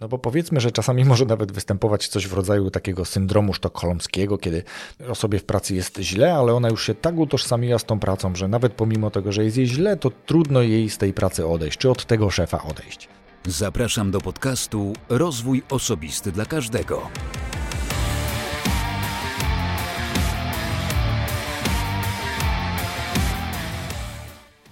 No bo powiedzmy, że czasami może nawet występować coś w rodzaju takiego syndromu sztokholmskiego, kiedy osobie w pracy jest źle, ale ona już się tak utożsamiła z tą pracą, że nawet pomimo tego, że jest jej źle, to trudno jej z tej pracy odejść, czy od tego szefa odejść. Zapraszam do podcastu Rozwój Osobisty dla Każdego.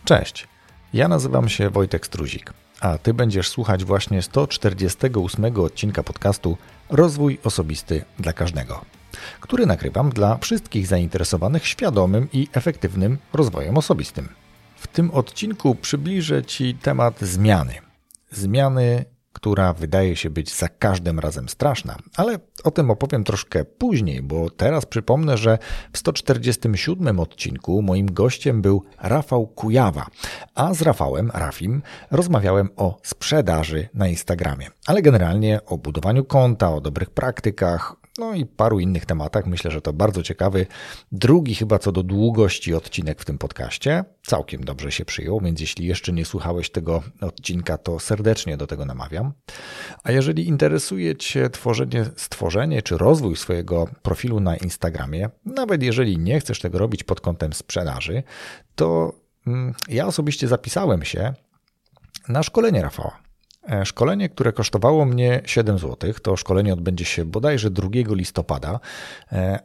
Cześć, ja nazywam się Wojtek Struzik a Ty będziesz słuchać właśnie 148 odcinka podcastu Rozwój Osobisty dla Każdego, który nagrywam dla wszystkich zainteresowanych świadomym i efektywnym rozwojem osobistym. W tym odcinku przybliżę Ci temat zmiany. Zmiany która wydaje się być za każdym razem straszna, ale o tym opowiem troszkę później, bo teraz przypomnę, że w 147 odcinku moim gościem był Rafał Kujawa, a z Rafałem, Rafim, rozmawiałem o sprzedaży na Instagramie, ale generalnie o budowaniu konta, o dobrych praktykach, no i paru innych tematach. Myślę, że to bardzo ciekawy, drugi chyba co do długości odcinek w tym podcaście. Całkiem dobrze się przyjął, więc jeśli jeszcze nie słuchałeś tego odcinka, to serdecznie do tego namawiam. A jeżeli interesuje Cię tworzenie, stworzenie czy rozwój swojego profilu na Instagramie, nawet jeżeli nie chcesz tego robić pod kątem sprzedaży, to mm, ja osobiście zapisałem się na szkolenie Rafała. E, szkolenie, które kosztowało mnie 7 zł, to szkolenie odbędzie się bodajże 2 listopada. E,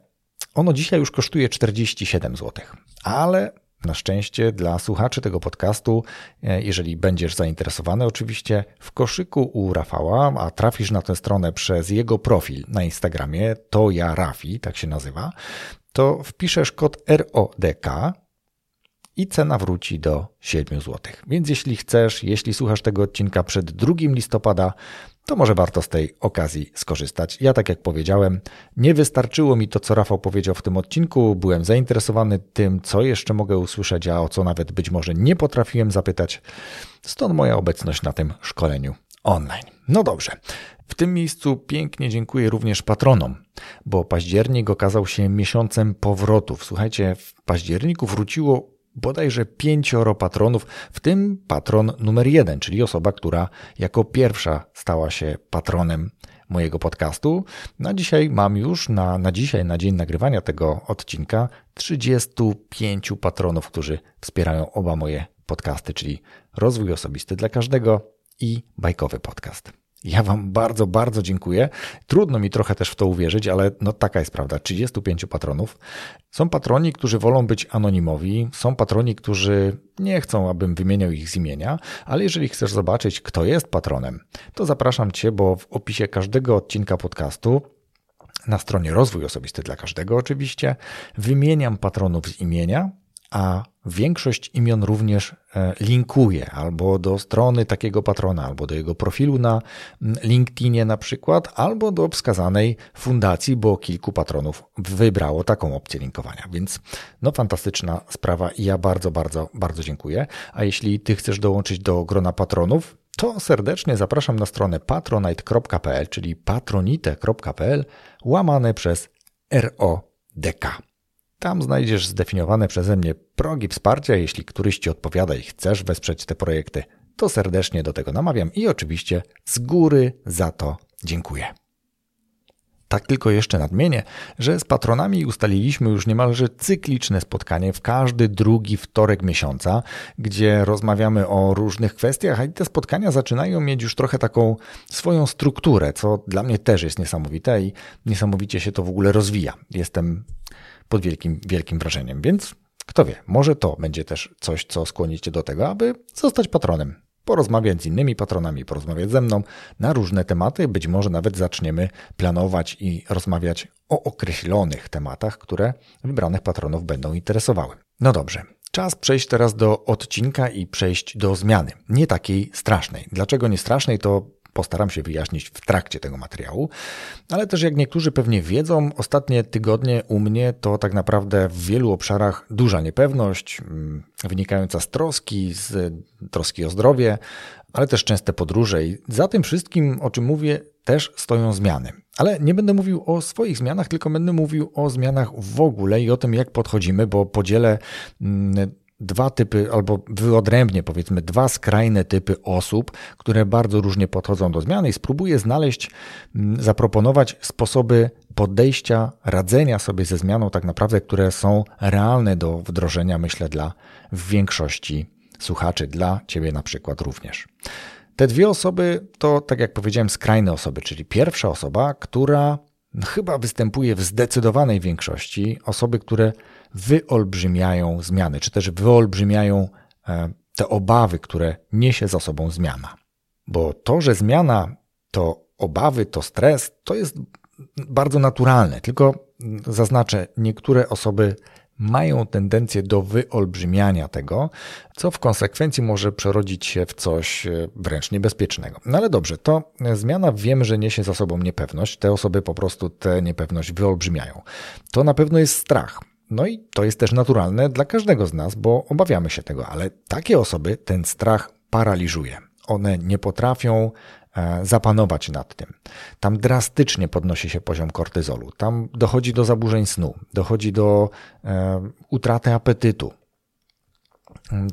ono dzisiaj już kosztuje 47 zł, ale na szczęście dla słuchaczy tego podcastu, e, jeżeli będziesz zainteresowany, oczywiście w koszyku u Rafała, a trafisz na tę stronę przez jego profil na Instagramie, to ja Rafi, tak się nazywa, to wpiszesz kod RODK i cena wróci do 7 zł. Więc jeśli chcesz, jeśli słuchasz tego odcinka przed 2 listopada, to może warto z tej okazji skorzystać. Ja, tak jak powiedziałem, nie wystarczyło mi to, co Rafał powiedział w tym odcinku. Byłem zainteresowany tym, co jeszcze mogę usłyszeć, a o co nawet być może nie potrafiłem zapytać. Stąd moja obecność na tym szkoleniu online. No dobrze. W tym miejscu pięknie dziękuję również patronom, bo październik okazał się miesiącem powrotów. Słuchajcie, w październiku wróciło bodajże pięcioro patronów, w tym patron numer jeden, czyli osoba, która jako pierwsza stała się patronem mojego podcastu. Na dzisiaj mam już, na, na dzisiaj, na dzień nagrywania tego odcinka, 35 patronów, którzy wspierają oba moje podcasty, czyli rozwój osobisty dla każdego i bajkowy podcast. Ja Wam bardzo, bardzo dziękuję. Trudno mi trochę też w to uwierzyć, ale no taka jest prawda. 35 patronów. Są patroni, którzy wolą być anonimowi, są patroni, którzy nie chcą, abym wymieniał ich z imienia, ale jeżeli chcesz zobaczyć, kto jest patronem, to zapraszam Cię, bo w opisie każdego odcinka podcastu na stronie Rozwój Osobisty dla każdego oczywiście wymieniam patronów z imienia, a większość imion również e, linkuje albo do strony takiego patrona, albo do jego profilu na LinkedInie na przykład, albo do wskazanej fundacji, bo kilku patronów wybrało taką opcję linkowania. Więc no fantastyczna sprawa i ja bardzo, bardzo, bardzo dziękuję. A jeśli ty chcesz dołączyć do grona patronów, to serdecznie zapraszam na stronę patronite.pl, czyli patronite.pl łamane przez RODK. Tam znajdziesz zdefiniowane przeze mnie progi wsparcia. Jeśli któryś Ci odpowiada i chcesz wesprzeć te projekty, to serdecznie do tego namawiam i oczywiście z góry za to dziękuję. Tak tylko jeszcze nadmienię, że z patronami ustaliliśmy już niemalże cykliczne spotkanie w każdy drugi wtorek miesiąca, gdzie rozmawiamy o różnych kwestiach, a te spotkania zaczynają mieć już trochę taką swoją strukturę, co dla mnie też jest niesamowite i niesamowicie się to w ogóle rozwija. Jestem pod wielkim, wielkim wrażeniem. Więc kto wie, może to będzie też coś, co skłoni Cię do tego, aby zostać patronem. Porozmawiać z innymi patronami, porozmawiać ze mną na różne tematy. Być może nawet zaczniemy planować i rozmawiać o określonych tematach, które wybranych patronów będą interesowały. No dobrze, Czas przejść teraz do odcinka i przejść do zmiany. Nie takiej strasznej. Dlaczego nie strasznej, to Postaram się wyjaśnić w trakcie tego materiału, ale też jak niektórzy pewnie wiedzą, ostatnie tygodnie u mnie to tak naprawdę w wielu obszarach duża niepewność, mm, wynikająca z troski, z troski o zdrowie, ale też częste podróże i za tym wszystkim, o czym mówię, też stoją zmiany. Ale nie będę mówił o swoich zmianach, tylko będę mówił o zmianach w ogóle i o tym, jak podchodzimy, bo podzielę mm, dwa typy, albo wyodrębnie powiedzmy dwa skrajne typy osób, które bardzo różnie podchodzą do zmiany i spróbuję znaleźć, mm, zaproponować sposoby podejścia, radzenia sobie ze zmianą, tak naprawdę, które są realne do wdrożenia, myślę, dla większości słuchaczy, dla ciebie na przykład również. Te dwie osoby to, tak jak powiedziałem, skrajne osoby, czyli pierwsza osoba, która chyba występuje w zdecydowanej większości, osoby, które wyolbrzymiają zmiany, czy też wyolbrzymiają e, te obawy, które niesie za sobą zmiana. Bo to, że zmiana to obawy, to stres, to jest bardzo naturalne. Tylko zaznaczę, niektóre osoby mają tendencję do wyolbrzymiania tego, co w konsekwencji może przerodzić się w coś e, wręcz niebezpiecznego. No ale dobrze, to zmiana wiemy, że niesie za sobą niepewność. Te osoby po prostu tę niepewność wyolbrzymiają. To na pewno jest strach. No i to jest też naturalne dla każdego z nas, bo obawiamy się tego, ale takie osoby ten strach paraliżuje. One nie potrafią E, zapanować nad tym. Tam drastycznie podnosi się poziom kortyzolu, tam dochodzi do zaburzeń snu, dochodzi do e, utraty apetytu.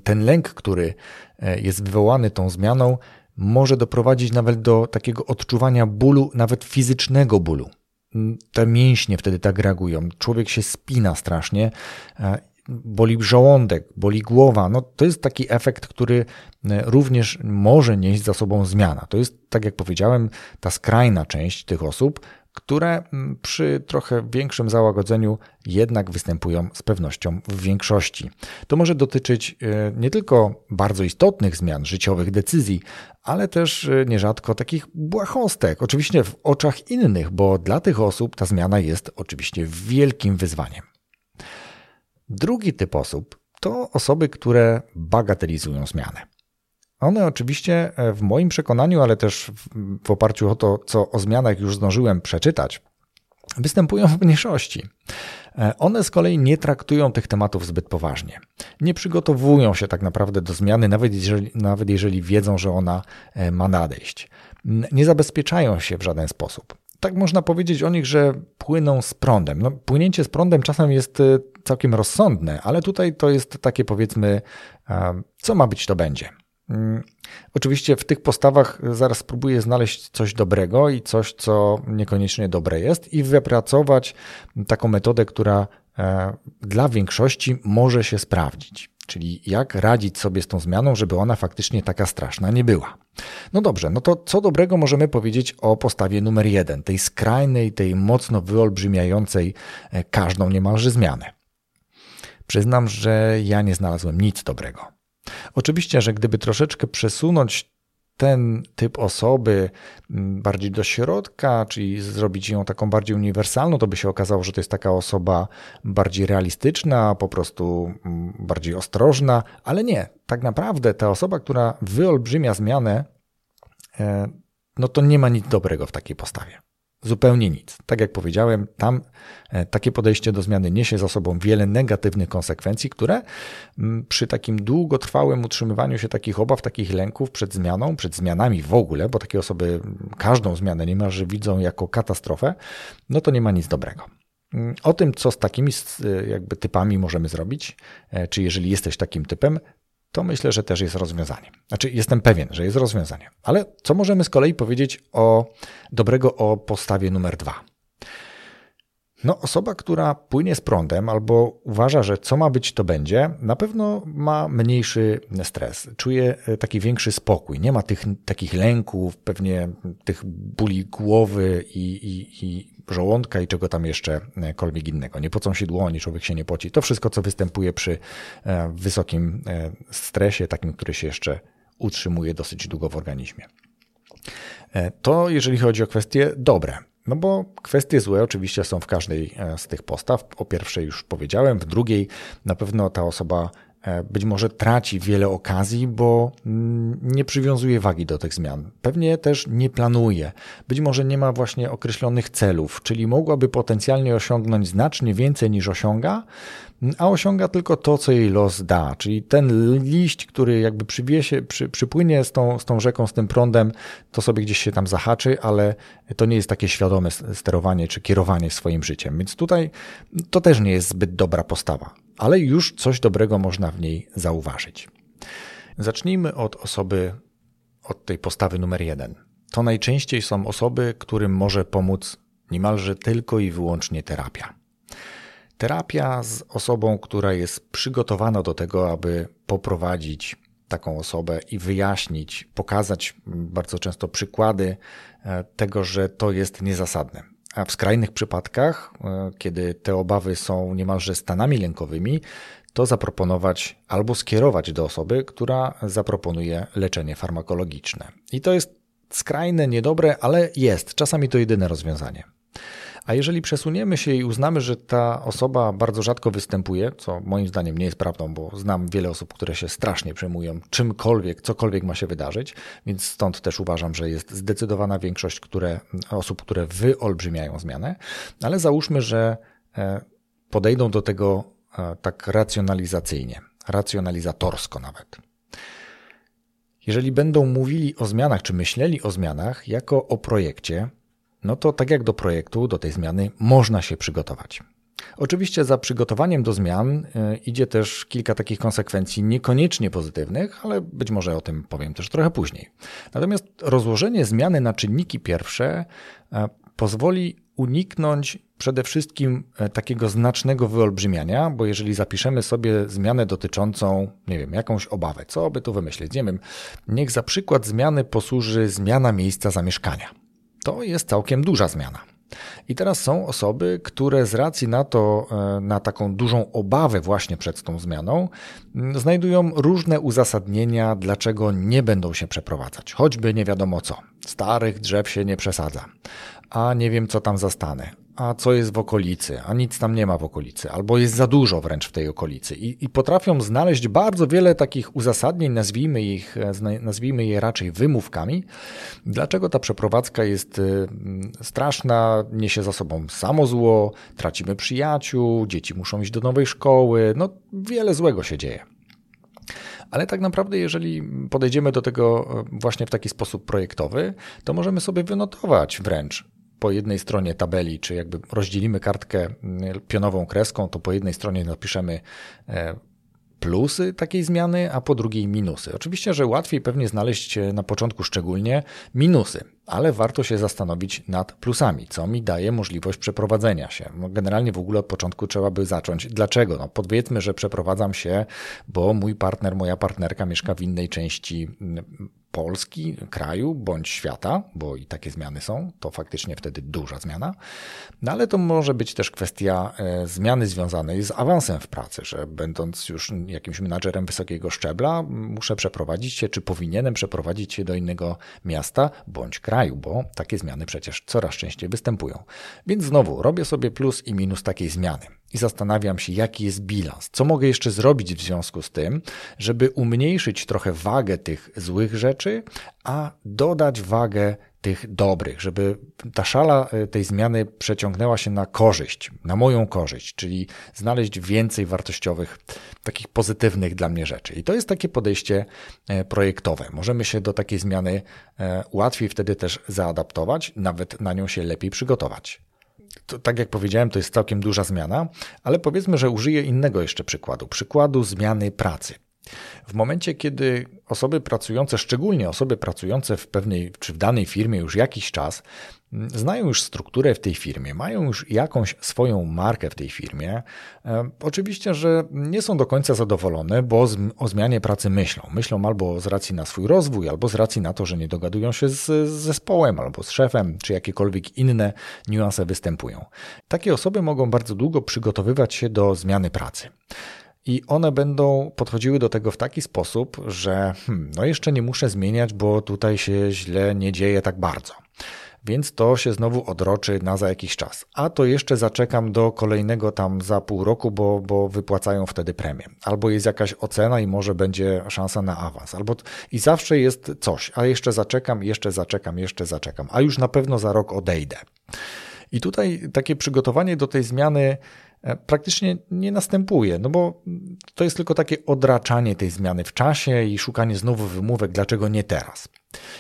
Ten lęk, który e, jest wywołany tą zmianą, może doprowadzić nawet do takiego odczuwania bólu, nawet fizycznego bólu. Te mięśnie wtedy tak reagują. Człowiek się spina strasznie boli żołądek, boli głowa. No, to jest taki efekt, który e, również może nieść za sobą zmiana. To jest, tak jak powiedziałem, ta skrajna część tych osób, które przy trochę większym załagodzeniu jednak występują z pewnością w większości. To może dotyczyć e, nie tylko bardzo istotnych zmian, życiowych decyzji, ale też e, nierzadko takich błahostek, oczywiście w oczach innych, bo dla tych osób ta zmiana jest oczywiście wielkim wyzwaniem. Drugi typ osób to osoby, które bagatelizują zmianę. One oczywiście e, w moim przekonaniu, ale też w oparciu o to, co o zmianach już zdążyłem przeczytać, występują w mniejszości. E, one z kolei nie traktują tych tematów zbyt poważnie. Nie przygotowują się tak naprawdę do zmiany, nawet jeżeli, nawet jeżeli wiedzą, że ona e, ma nadejść. Nie zabezpieczają się w żaden sposób tak można powiedzieć o nich, że płyną z prądem. No, płynięcie z prądem czasem jest y, całkiem rozsądne, ale tutaj to jest takie powiedzmy, co ma być, to będzie. Mm, oczywiście w tych postawach zaraz spróbuję znaleźć coś dobrego i coś, co niekoniecznie dobre jest, i wypracować taką metodę, która e, dla większości może się sprawdzić. Czyli jak radzić sobie z tą zmianą, żeby ona faktycznie taka straszna nie była. No dobrze, no to co dobrego możemy powiedzieć o postawie numer jeden, tej skrajnej, tej mocno wyolbrzymiającej e, każdą niemalże zmianę. Przyznam, że ja nie znalazłem nic dobrego. Oczywiście, że gdyby troszeczkę przesunąć ten typ osoby mm, bardziej do środka, czyli zrobić ją taką bardziej uniwersalną, to by się okazało, że to jest taka osoba bardziej realistyczna, po prostu mm, bardziej ostrożna, ale nie. Tak naprawdę ta osoba, która wyolbrzymia zmianę, e, no to nie ma nic dobrego w takiej postawie. Zupełnie nic. Tak jak powiedziałem, tam e, takie podejście do zmiany niesie za sobą wiele negatywnych konsekwencji, które mm, przy takim długotrwałym utrzymywaniu się takich obaw, takich lęków przed zmianą, przed zmianami w ogóle, bo takie osoby każdą zmianę niemalże widzą jako katastrofę, no to nie ma nic dobrego. Mm, o tym, co z takimi e, jakby typami możemy zrobić, e, czy jeżeli jesteś takim typem, to myślę, że też jest rozwiązanie. Znaczy, jestem pewien, że jest rozwiązanie. Ale co możemy z kolei powiedzieć o dobrego o postawie numer dwa? No, osoba, która płynie z prądem albo uważa, że co ma być, to będzie, na pewno ma mniejszy stres, czuje e, taki większy spokój. Nie ma tych takich lęków, pewnie tych bóli głowy i, i, i żołądka i czego tam jeszcze kolwiek innego. Nie pocą się dłoni, człowiek się nie poci. To wszystko, co występuje przy e, wysokim e, stresie, takim, który się jeszcze utrzymuje dosyć długo w organizmie. To jeżeli chodzi o kwestie dobre. No bo kwestie złe oczywiście są w każdej e, z tych postaw. O pierwszej już powiedziałem, w drugiej na pewno ta osoba być może traci wiele okazji, bo mm, nie przywiązuje wagi do tych zmian. Pewnie też nie planuje. Być może nie ma właśnie określonych celów, czyli mogłaby potencjalnie osiągnąć znacznie więcej niż osiąga, a osiąga tylko to, co jej los da. Czyli ten liść, który jakby przywiesie, przy, przypłynie z tą, z tą rzeką, z tym prądem, to sobie gdzieś się tam zahaczy, ale to nie jest takie świadome sterowanie czy kierowanie swoim życiem. Więc tutaj to też nie jest zbyt dobra postawa. Ale już coś dobrego można w niej zauważyć. Zacznijmy od osoby, od tej postawy numer jeden. To najczęściej są osoby, którym może pomóc niemalże tylko i wyłącznie terapia. Terapia z osobą, która jest przygotowana do tego, aby poprowadzić taką osobę i wyjaśnić, pokazać bardzo często przykłady e, tego, że to jest niezasadne. A w skrajnych przypadkach, e, kiedy te obawy są niemalże stanami lękowymi, to zaproponować albo skierować do osoby, która zaproponuje leczenie farmakologiczne. I to jest skrajne, niedobre, ale jest. Czasami to jedyne rozwiązanie. A jeżeli przesuniemy się i uznamy, że ta osoba bardzo rzadko występuje, co moim zdaniem nie jest prawdą, bo znam wiele osób, które się strasznie przejmują czymkolwiek, cokolwiek ma się wydarzyć, więc stąd też uważam, że jest zdecydowana większość które, osób, które wyolbrzymiają zmianę, ale załóżmy, że e, podejdą do tego e, tak racjonalizacyjnie, racjonalizatorsko nawet. Jeżeli będą mówili o zmianach, czy myśleli o zmianach jako o projekcie, no to tak jak do projektu, do tej zmiany można się przygotować. Oczywiście za przygotowaniem do zmian e, idzie też kilka takich konsekwencji niekoniecznie pozytywnych, ale być może o tym powiem też trochę później. Natomiast rozłożenie zmiany na czynniki pierwsze e, pozwoli uniknąć przede wszystkim e, takiego znacznego wyolbrzymiania, bo jeżeli zapiszemy sobie zmianę dotyczącą, nie wiem, jakąś obawę, co by tu wymyślić? Nie wiem, niech za przykład zmiany posłuży zmiana miejsca zamieszkania. To jest całkiem duża zmiana. I teraz są osoby, które z racji na to, e, na taką dużą obawę właśnie przed tą zmianą, znajdują różne uzasadnienia, dlaczego nie będą się przeprowadzać. Choćby nie wiadomo co. Starych drzew się nie przesadza. A nie wiem, co tam zastanę a co jest w okolicy, a nic tam nie ma w okolicy, albo jest za dużo wręcz w tej okolicy. I, i potrafią znaleźć bardzo wiele takich uzasadnień, nazwijmy, ich, nazwijmy je raczej wymówkami, dlaczego ta przeprowadzka jest y, straszna, niesie za sobą samo zło, tracimy przyjaciół, dzieci muszą iść do nowej szkoły, no wiele złego się dzieje. Ale tak naprawdę, jeżeli podejdziemy do tego y, właśnie w taki sposób projektowy, to możemy sobie wynotować wręcz po jednej stronie tabeli, czy jakby rozdzielimy kartkę mm, pionową kreską, to po jednej stronie napiszemy e, plusy takiej zmiany, a po drugiej minusy. Oczywiście, że łatwiej pewnie znaleźć na początku szczególnie minusy, ale warto się zastanowić nad plusami, co mi daje możliwość przeprowadzenia się. No generalnie w ogóle od początku trzeba by zacząć. Dlaczego? No powiedzmy, że przeprowadzam się, bo mój partner, moja partnerka mieszka w innej części mm, Polski, kraju bądź świata, bo i takie zmiany są, to faktycznie wtedy duża zmiana. No ale to może być też kwestia e, zmiany związanej z awansem w pracy, że będąc już jakimś menadżerem wysokiego szczebla, muszę przeprowadzić się, czy powinienem przeprowadzić się do innego miasta bądź kraju, bo takie zmiany przecież coraz częściej występują. Więc znowu robię sobie plus i minus takiej zmiany i zastanawiam się, jaki jest bilans, co mogę jeszcze zrobić w związku z tym, żeby umniejszyć trochę wagę tych złych rzeczy, a dodać wagę tych dobrych, żeby ta szala e, tej zmiany przeciągnęła się na korzyść, na moją korzyść, czyli znaleźć więcej wartościowych, takich pozytywnych dla mnie rzeczy. I to jest takie podejście e, projektowe. Możemy się do takiej zmiany e, łatwiej wtedy też zaadaptować, nawet na nią się lepiej przygotować to, tak jak powiedziałem, to jest całkiem duża zmiana, ale powiedzmy, że użyję innego jeszcze przykładu przykładu zmiany pracy. W momencie, kiedy osoby pracujące, szczególnie osoby pracujące w pewnej czy w danej firmie już jakiś czas, znają już strukturę w tej firmie, mają już jakąś swoją markę w tej firmie. E, oczywiście, że nie są do końca zadowolone, bo o zmianie pracy myślą. Myślą albo z racji na swój rozwój, albo z racji na to, że nie dogadują się z zespołem, albo z szefem, czy jakiekolwiek inne niuanse występują. Takie osoby mogą bardzo długo przygotowywać się do zmiany pracy. I one będą podchodziły do tego w taki sposób, że hmm, no jeszcze nie muszę zmieniać, bo tutaj się źle nie dzieje tak bardzo więc to się znowu odroczy na za jakiś czas. A to jeszcze zaczekam do kolejnego tam za pół roku, bo, bo wypłacają wtedy premię. Albo jest jakaś ocena i może będzie szansa na awans. Albo i zawsze jest coś, a jeszcze zaczekam, jeszcze zaczekam, jeszcze zaczekam, a już na pewno za rok odejdę. I tutaj takie przygotowanie do tej zmiany praktycznie nie następuje, no bo to jest tylko takie odraczanie tej zmiany w czasie i szukanie znowu wymówek, dlaczego nie teraz.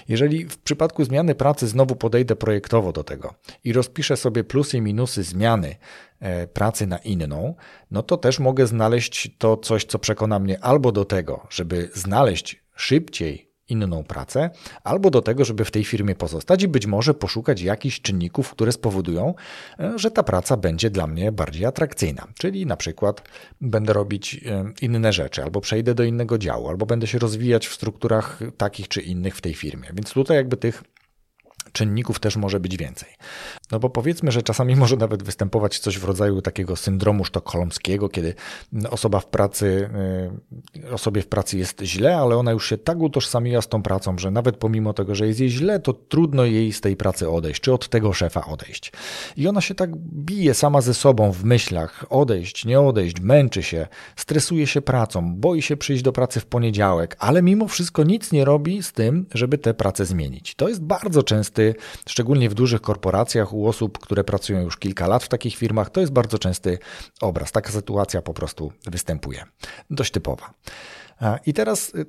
Jeżeli w przypadku zmiany pracy znowu podejdę projektowo do tego i rozpiszę sobie plusy i minusy zmiany e, pracy na inną, no to też mogę znaleźć to coś, co przekona mnie albo do tego, żeby znaleźć szybciej inną pracę, albo do tego, żeby w tej firmie pozostać i być może poszukać jakichś czynników, które spowodują, e, że ta praca będzie dla mnie bardziej atrakcyjna. Czyli na przykład będę robić e, inne rzeczy, albo przejdę do innego działu, albo będę się rozwijać w strukturach takich czy innych w tej firmie. Więc tutaj jakby tych czynników też może być więcej. No bo powiedzmy, że czasami może nawet występować coś w rodzaju takiego syndromu sztokholmskiego, kiedy osoba w pracy, y, osobie w pracy jest źle, ale ona już się tak utożsamiła z tą pracą, że nawet pomimo tego, że jest jej źle, to trudno jej z tej pracy odejść, czy od tego szefa odejść. I ona się tak bije sama ze sobą w myślach, odejść, nie odejść, męczy się, stresuje się pracą, boi się przyjść do pracy w poniedziałek, ale mimo wszystko nic nie robi z tym, żeby tę pracę zmienić. To jest bardzo częsty, szczególnie w dużych korporacjach, u osób, które pracują już kilka lat w takich firmach, to jest bardzo częsty obraz. Taka sytuacja po prostu występuje. Dość typowa. I teraz y,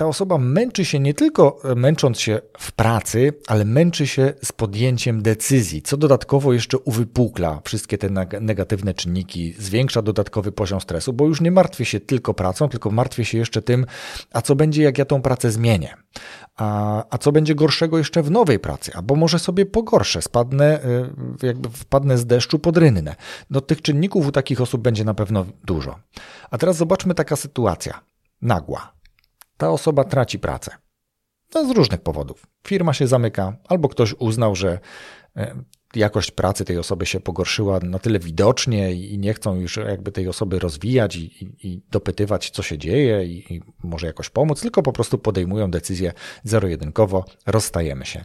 ta osoba męczy się nie tylko e, męcząc się w pracy, ale męczy się z podjęciem decyzji, co dodatkowo jeszcze uwypukla wszystkie te negatywne czynniki, zwiększa dodatkowy poziom stresu, bo już nie martwię się tylko pracą, tylko martwię się jeszcze tym, a co będzie, jak ja tą pracę zmienię. A, a co będzie gorszego jeszcze w nowej pracy, albo może sobie pogorszę, spadnę, e, jakby wpadnę z deszczu pod rynnę. No tych czynników u takich osób będzie na pewno dużo. A teraz zobaczmy taka sytuacja. Nagła ta osoba traci pracę. No, z różnych powodów. Firma się zamyka, albo ktoś uznał, że e, jakość pracy tej osoby się pogorszyła na tyle widocznie i nie chcą już jakby tej osoby rozwijać i, i, i dopytywać, co się dzieje i, i, może jakoś pomóc, tylko po prostu podejmują decyzję zero-jedynkowo, rozstajemy się.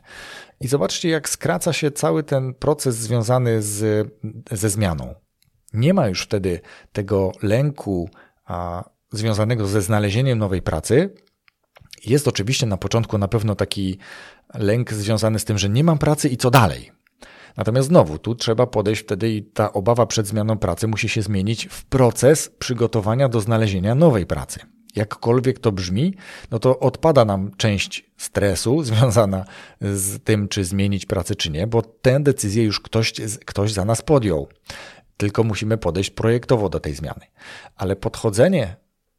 I zobaczcie, jak skraca się cały ten proces związany z, ze zmianą. Nie ma już wtedy tego lęku a, związanego ze znalezieniem nowej pracy, jest oczywiście na początku na pewno taki lęk związany z tym, że nie mam pracy i co dalej. Natomiast znowu, tu trzeba podejść wtedy i ta obawa przed zmianą pracy musi się zmienić w proces przygotowania do znalezienia nowej pracy. Jakkolwiek to brzmi, no to odpada nam część stresu związana z tym, czy zmienić pracę, czy nie, bo tę decyzję już ktoś, ktoś za nas podjął. Tylko musimy podejść projektowo do tej zmiany. Ale podchodzenie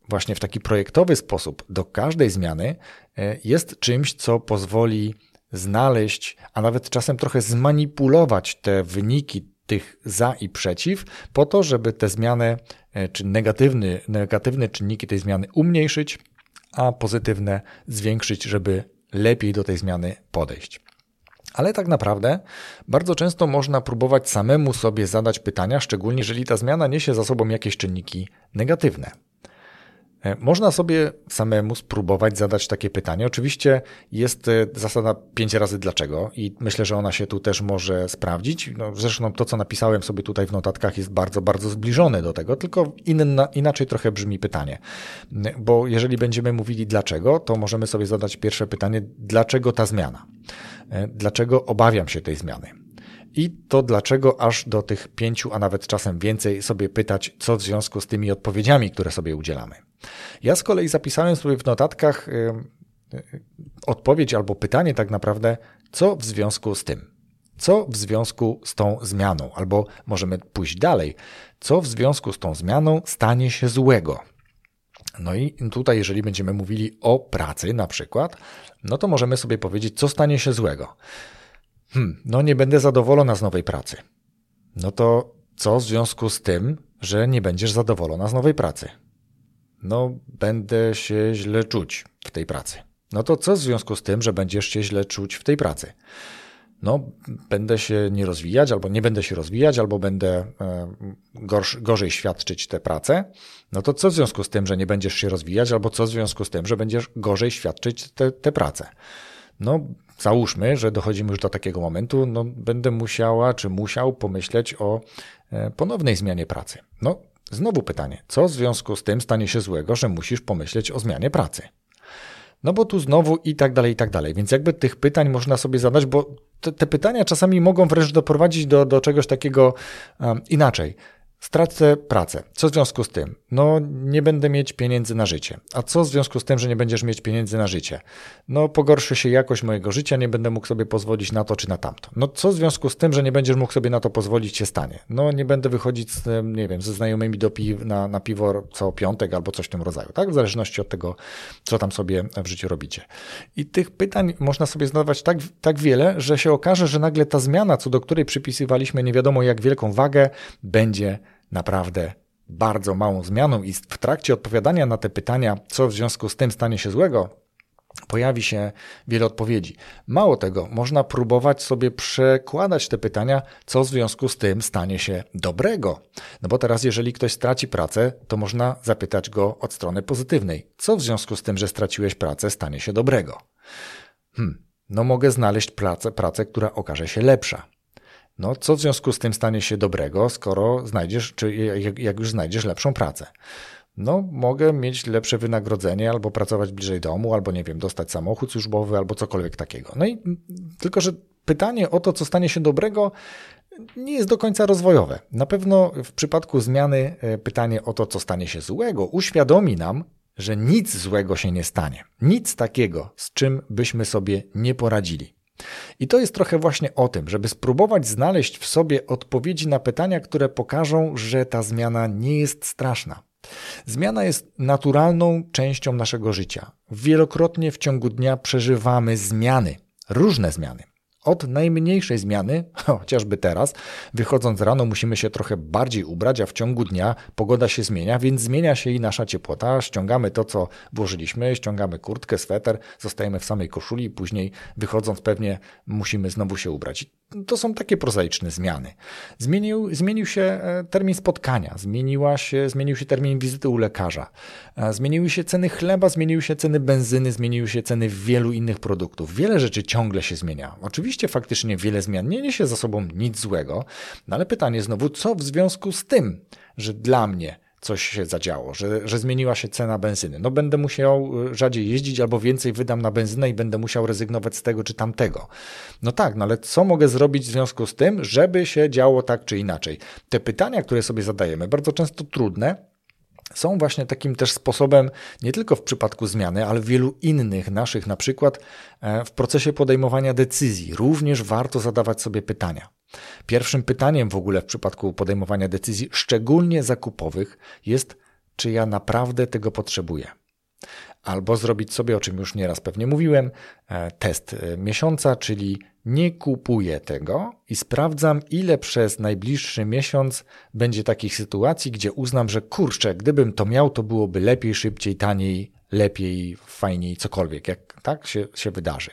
właśnie w taki projektowy sposób do każdej zmiany e, jest czymś, co pozwoli znaleźć, a nawet czasem trochę zmanipulować te wyniki tych za i przeciw, po to, żeby te zmiany, e, czy negatywne, negatywne czynniki tej zmiany umniejszyć, a pozytywne zwiększyć, żeby lepiej do tej zmiany podejść. Ale tak naprawdę bardzo często można próbować samemu sobie zadać pytania, szczególnie jeżeli ta zmiana niesie za sobą jakieś czynniki negatywne. E, można sobie samemu spróbować zadać takie pytanie. Oczywiście jest e, zasada pięć razy dlaczego i myślę, że ona się tu też może sprawdzić. No, zresztą to, co napisałem sobie tutaj w notatkach jest bardzo, bardzo zbliżone do tego, tylko inna, inaczej trochę brzmi pytanie. Bo jeżeli będziemy mówili dlaczego, to możemy sobie zadać pierwsze pytanie, dlaczego ta zmiana? E, dlaczego obawiam się tej zmiany? I to dlaczego aż do tych pięciu, a nawet czasem więcej sobie pytać, co w związku z tymi odpowiedziami, które sobie udzielamy. Ja z kolei zapisałem sobie w notatkach odpowiedź albo pytanie tak naprawdę, co w związku z tym? Co w związku z tą zmianą? Albo możemy pójść dalej. Co w związku z tą zmianą stanie się złego? No i tutaj, jeżeli będziemy mówili o pracy na przykład, no to możemy sobie powiedzieć, co stanie się złego. Hmm, no nie będę zadowolona z nowej pracy. No to co w związku z tym, że nie będziesz zadowolona z nowej pracy? no będę się źle czuć w tej pracy. No to co w związku z tym, że będziesz się źle czuć w tej pracy? No, będę się nie rozwijać, albo nie będę się rozwijać, albo będę e, gorsz, gorzej świadczyć tę pracę. No to co w związku z tym, że nie będziesz się rozwijać, albo co w związku z tym, że będziesz gorzej świadczyć tę pracę? No, załóżmy, że dochodzimy już do takiego momentu, no będę musiała, czy musiał pomyśleć o e, ponownej zmianie pracy. No, Znowu pytanie, co w związku z tym stanie się złego, że musisz pomyśleć o zmianie pracy? No bo tu znowu i tak dalej, i tak dalej. Więc jakby tych pytań można sobie zadać, bo te, te pytania czasami mogą wręcz doprowadzić do, do czegoś takiego um, inaczej. Stracę pracę. Co w związku z tym? No, nie będę mieć pieniędzy na życie. A co w związku z tym, że nie będziesz mieć pieniędzy na życie? No, pogorszy się jakość mojego życia, nie będę mógł sobie pozwolić na to czy na tamto. No, co w związku z tym, że nie będziesz mógł sobie na to pozwolić, się stanie? No, nie będę wychodzić, z, nie wiem, ze znajomymi do pi na, na piwo co piątek albo coś w tym rodzaju, tak? W zależności od tego, co tam sobie w życiu robicie. I tych pytań można sobie zadawać tak, tak wiele, że się okaże, że nagle ta zmiana, co do której przypisywaliśmy nie wiadomo jak wielką wagę, będzie naprawdę bardzo małą zmianą i w trakcie odpowiadania na te pytania, co w związku z tym stanie się złego, pojawi się wiele odpowiedzi. Mało tego, można próbować sobie przekładać te pytania, co w związku z tym stanie się dobrego. No bo teraz, jeżeli ktoś straci pracę, to można zapytać go od strony pozytywnej. Co w związku z tym, że straciłeś pracę, stanie się dobrego? Hmm, no mogę znaleźć pracę, pracę, która okaże się lepsza. No, co w związku z tym stanie się dobrego, skoro znajdziesz, czy jak już znajdziesz lepszą pracę? No, mogę mieć lepsze wynagrodzenie, albo pracować bliżej domu, albo nie wiem, dostać samochód służbowy, albo cokolwiek takiego. No i tylko, że pytanie o to, co stanie się dobrego, nie jest do końca rozwojowe. Na pewno w przypadku zmiany e, pytanie o to, co stanie się złego, uświadomi nam, że nic złego się nie stanie. Nic takiego, z czym byśmy sobie nie poradzili. I to jest trochę właśnie o tym, żeby spróbować znaleźć w sobie odpowiedzi na pytania, które pokażą, że ta zmiana nie jest straszna. Zmiana jest naturalną częścią naszego życia. Wielokrotnie w ciągu dnia przeżywamy zmiany, różne zmiany. Od najmniejszej zmiany, chociażby teraz, wychodząc rano musimy się trochę bardziej ubrać, a w ciągu dnia pogoda się zmienia, więc zmienia się i nasza ciepłota. Ściągamy to, co włożyliśmy, ściągamy kurtkę, sweter, zostajemy w samej koszuli później wychodząc pewnie musimy znowu się ubrać. To są takie prozaiczne zmiany. Zmienił, zmienił się e, termin spotkania, zmieniła się, zmienił się termin wizyty u lekarza, e, zmieniły się ceny chleba, zmieniły się ceny benzyny, zmieniły się ceny wielu innych produktów. Wiele rzeczy ciągle się zmienia. Oczywiście faktycznie wiele zmian nie niesie za sobą nic złego, no ale pytanie znowu, co w związku z tym, że dla mnie coś się zadziało, że, że zmieniła się cena benzyny. No będę musiał y, rzadziej jeździć albo więcej wydam na benzynę i będę musiał rezygnować z tego czy tamtego. No tak, no ale co mogę zrobić w związku z tym, żeby się działo tak czy inaczej? Te pytania, które sobie zadajemy, bardzo często trudne, są właśnie takim też sposobem, nie tylko w przypadku zmiany, ale w wielu innych naszych, na przykład e, w procesie podejmowania decyzji, również warto zadawać sobie pytania. Pierwszym pytaniem w ogóle w przypadku podejmowania decyzji, szczególnie zakupowych, jest, czy ja naprawdę tego potrzebuję. Albo zrobić sobie, o czym już nieraz pewnie mówiłem, e, test e, miesiąca, czyli nie kupuję tego i sprawdzam, ile przez najbliższy miesiąc będzie takich sytuacji, gdzie uznam, że kurczę, gdybym to miał, to byłoby lepiej, szybciej, taniej, lepiej, fajniej, cokolwiek, jak tak się, się wydarzy.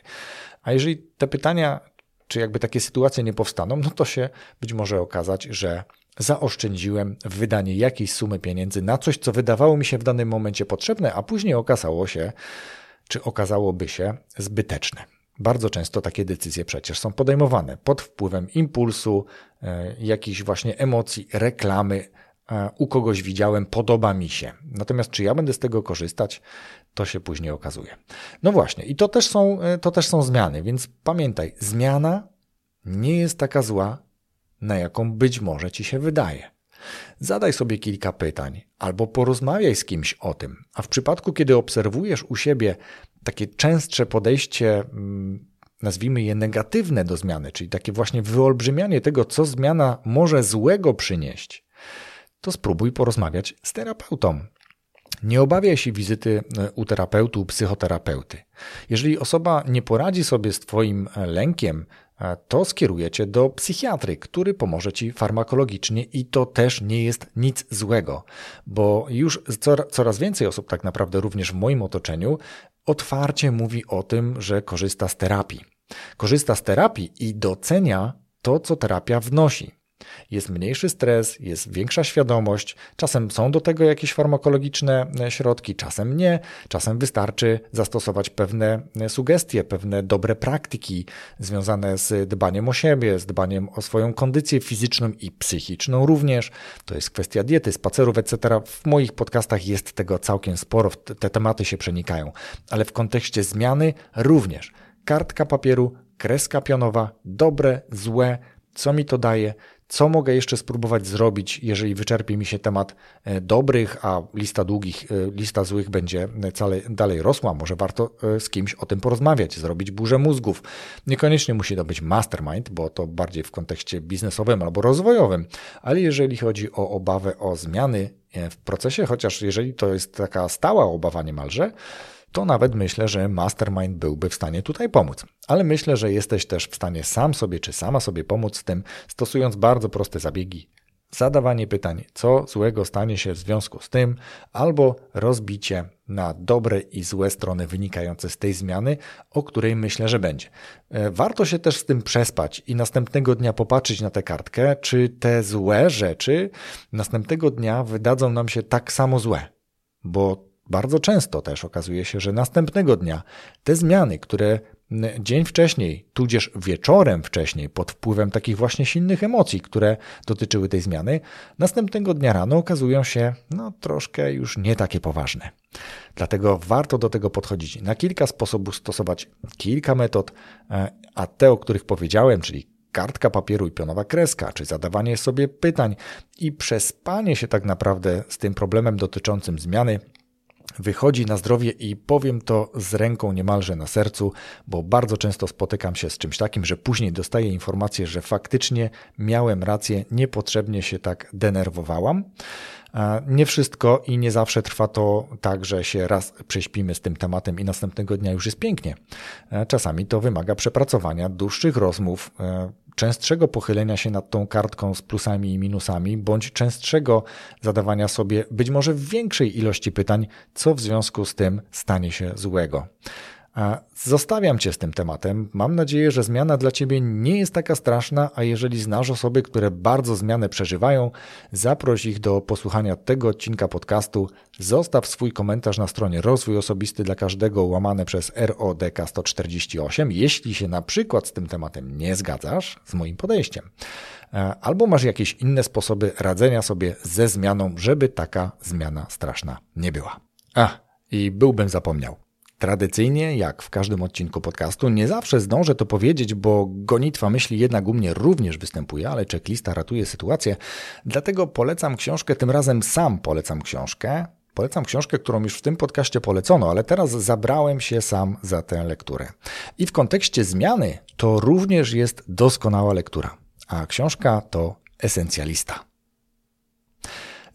A jeżeli te pytania czy jakby takie sytuacje nie powstaną, no to się być może okazać, że zaoszczędziłem wydanie jakiejś sumy pieniędzy na coś, co wydawało mi się w danym momencie potrzebne, a później okazało się, czy okazałoby się zbyteczne. Bardzo często takie decyzje przecież są podejmowane pod wpływem impulsu, e, jakichś właśnie emocji, reklamy. E, u kogoś widziałem, podoba mi się. Natomiast czy ja będę z tego korzystać, to się później okazuje. No właśnie, i to też są, e, to też są zmiany, więc pamiętaj, zmiana nie jest taka zła, na jaką być może ci się wydaje. Zadaj sobie kilka pytań albo porozmawiaj z kimś o tym. A w przypadku, kiedy obserwujesz u siebie takie częstsze podejście, mm, nazwijmy je negatywne do zmiany, czyli takie właśnie wyolbrzymianie tego, co zmiana może złego przynieść, to spróbuj porozmawiać z terapeutą. Nie obawiaj się wizyty e, u terapeutu, psychoterapeuty. Jeżeli osoba nie poradzi sobie z Twoim e, lękiem, to skierujecie do psychiatry, który pomoże Ci farmakologicznie i to też nie jest nic złego, bo już coraz więcej osób, tak naprawdę również w moim otoczeniu, otwarcie mówi o tym, że korzysta z terapii. Korzysta z terapii i docenia to, co terapia wnosi. Jest mniejszy stres, jest większa świadomość. Czasem są do tego jakieś farmakologiczne e, środki, czasem nie. Czasem wystarczy zastosować pewne e, sugestie, pewne dobre praktyki związane z dbaniem o siebie, z dbaniem o swoją kondycję fizyczną i psychiczną również. To jest kwestia diety, spacerów, etc. W moich podcastach jest tego całkiem sporo, te tematy się przenikają, ale w kontekście zmiany również. Kartka papieru, kreska pionowa, dobre, złe, co mi to daje, co mogę jeszcze spróbować zrobić, jeżeli wyczerpie mi się temat e, dobrych, a lista długich, e, lista złych będzie dalej rosła. Może warto e, z kimś o tym porozmawiać, zrobić burzę mózgów. Niekoniecznie musi to być mastermind, bo to bardziej w kontekście biznesowym albo rozwojowym, ale jeżeli chodzi o obawę o zmiany w procesie, chociaż jeżeli to jest taka stała obawa niemalże, to nawet myślę, że mastermind byłby w stanie tutaj pomóc. Ale myślę, że jesteś też w stanie sam sobie czy sama sobie pomóc z tym, stosując bardzo proste zabiegi. Zadawanie pytań, co złego stanie się w związku z tym, albo rozbicie na dobre i złe strony wynikające z tej zmiany, o której myślę, że będzie. E, warto się też z tym przespać i następnego dnia popatrzeć na tę kartkę, czy te złe rzeczy następnego dnia wydadzą nam się tak samo złe, bo bardzo często też okazuje się, że następnego dnia te zmiany, które dzień wcześniej, tudzież wieczorem wcześniej, pod wpływem takich właśnie silnych emocji, które dotyczyły tej zmiany, następnego dnia rano okazują się no, troszkę już nie takie poważne. Dlatego warto do tego podchodzić na kilka sposobów, stosować kilka metod, e, a te, o których powiedziałem, czyli kartka papieru i pionowa kreska, czy zadawanie sobie pytań i przespanie się tak naprawdę z tym problemem dotyczącym zmiany, wychodzi na zdrowie i powiem to z ręką niemalże na sercu, bo bardzo często spotykam się z czymś takim, że później dostaję informację, że faktycznie miałem rację, niepotrzebnie się tak denerwowałam. Nie wszystko i nie zawsze trwa to tak, że się raz prześpimy z tym tematem i następnego dnia już jest pięknie. Czasami to wymaga przepracowania dłuższych rozmów, częstszego pochylenia się nad tą kartką z plusami i minusami, bądź częstszego zadawania sobie być może większej ilości pytań, co w związku z tym stanie się złego. Zostawiam Cię z tym tematem. Mam nadzieję, że zmiana dla Ciebie nie jest taka straszna, a jeżeli znasz osoby, które bardzo zmianę przeżywają, zaproś ich do posłuchania tego odcinka podcastu. Zostaw swój komentarz na stronie Rozwój Osobisty dla każdego łamane przez RODK 148, jeśli się na przykład z tym tematem nie zgadzasz z moim podejściem. Albo masz jakieś inne sposoby radzenia sobie ze zmianą, żeby taka zmiana straszna nie była. A, i byłbym zapomniał. Tradycyjnie, jak w każdym odcinku podcastu, nie zawsze zdążę to powiedzieć, bo gonitwa myśli jednak u mnie również występuje, ale checklista ratuje sytuację. Dlatego polecam książkę, tym razem sam polecam książkę. Polecam książkę, którą już w tym podcaście polecono, ale teraz zabrałem się sam za tę lekturę. I w kontekście zmiany to również jest doskonała lektura, a książka to Esencjalista.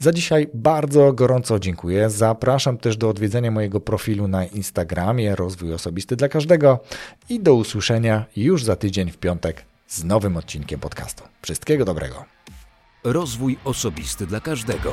Za dzisiaj bardzo gorąco dziękuję. Zapraszam też do odwiedzenia mojego profilu na Instagramie Rozwój Osobisty dla Każdego i do usłyszenia już za tydzień w piątek z nowym odcinkiem podcastu. Wszystkiego dobrego. Rozwój Osobisty dla Każdego.